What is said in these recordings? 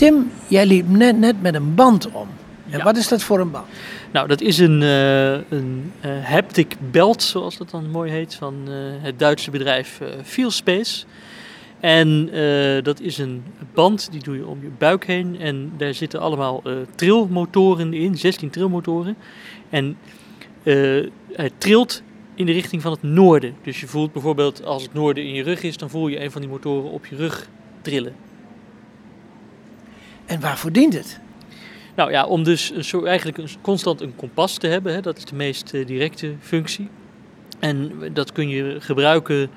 Tim, jij liep net, net met een band om. En Ja. wat is dat voor een band? Nou, dat is een, eh, een eh, haptic belt, zoals dat dan mooi heet, van eh, het Duitse bedrijf Feelspace. En dat is een band, die doe je om je buik heen. En daar zitten allemaal trilmotoren in, 16 trilmotoren. En hij trilt in de richting van het noorden. Dus je voelt bijvoorbeeld als het noorden in je rug is, dan voel je een van die motoren op je rug trillen. En waarvoor dient het? Nou ja, om dus een soort, eigenlijk een, constant een kompas te hebben, hè, dat is de meest eh, directe functie. En dat kun je gebruiken.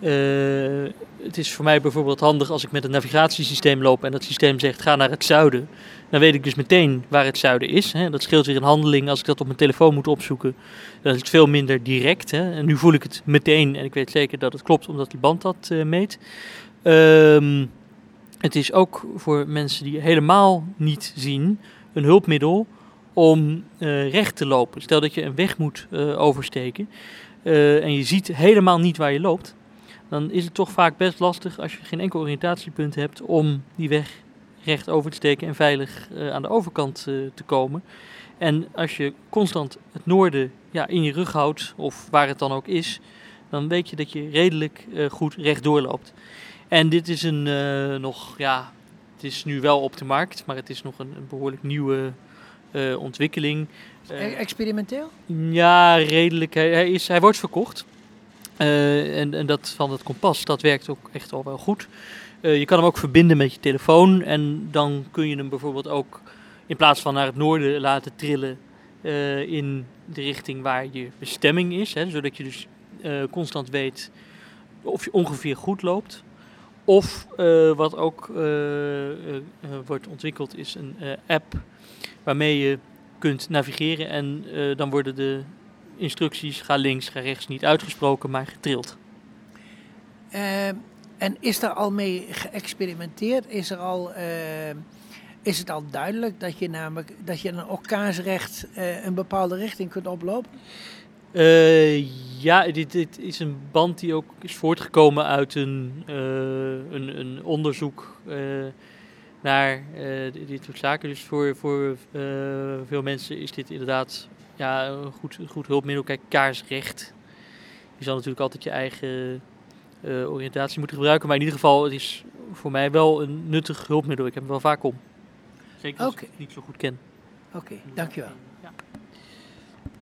eh, het is voor mij bijvoorbeeld handig als ik met een navigatiesysteem loop en dat systeem zegt ga naar het zuiden. Dan weet ik dus meteen waar het zuiden is. Hè. Dat scheelt weer in handeling als ik dat op mijn telefoon moet opzoeken. Dan is het veel minder direct. Hè. En nu voel ik het meteen en ik weet zeker dat het klopt omdat die band dat eh, meet. Ehm, het is ook voor mensen die helemaal niet zien een hulpmiddel om eh, recht te lopen. Stel dat je een weg moet eh, oversteken eh, en je ziet helemaal niet waar je loopt, dan is het toch vaak best lastig als je geen enkel oriëntatiepunt hebt om die weg recht over te steken en veilig aan de overkant te komen. En als je constant het noorden ja, in je rug houdt, of waar het dan ook is, dan weet je dat je redelijk goed rechtdoor loopt. En dit is een eh, nog, ja, het is nu wel op de markt, maar het is nog een, een behoorlijk nieuwe eh, ontwikkeling. Eh, Experimenteel? ja, redelijk. Hij, hij, is, hij wordt verkocht. En, en dat van het kompas, dat werkt ook echt al wel goed. Je kan hem ook verbinden met je telefoon. En dan kun je hem bijvoorbeeld ook in plaats van naar het noorden laten trillen in de richting waar je bestemming is. Hè, zodat je dus constant weet of je ongeveer goed loopt. Of eh, wat ook eh, eh, wordt ontwikkeld is een app waarmee je kunt navigeren en dan worden de instructies ga links, ga rechts niet uitgesproken, maar getrild. En is daar al mee geëxperimenteerd? Is, er al, is het al duidelijk dat je namelijk dat je een orkaansrecht eh, een bepaalde richting kunt oplopen? Eh, ja, dit, dit is een band die ook is voortgekomen uit een, eh, een, een onderzoek eh, naar eh, dit, soort zaken. Dus voor, voor veel mensen is dit inderdaad ja, een goed, goed hulpmiddel. Kijk, kaarsrecht. Je zal natuurlijk altijd je eigen oriëntatie moeten gebruiken. Maar in ieder geval, het is voor mij wel een nuttig hulpmiddel. Ik heb hem wel vaak om. Zeker als ik het niet zo goed ken. Oké, dankjewel. Ja.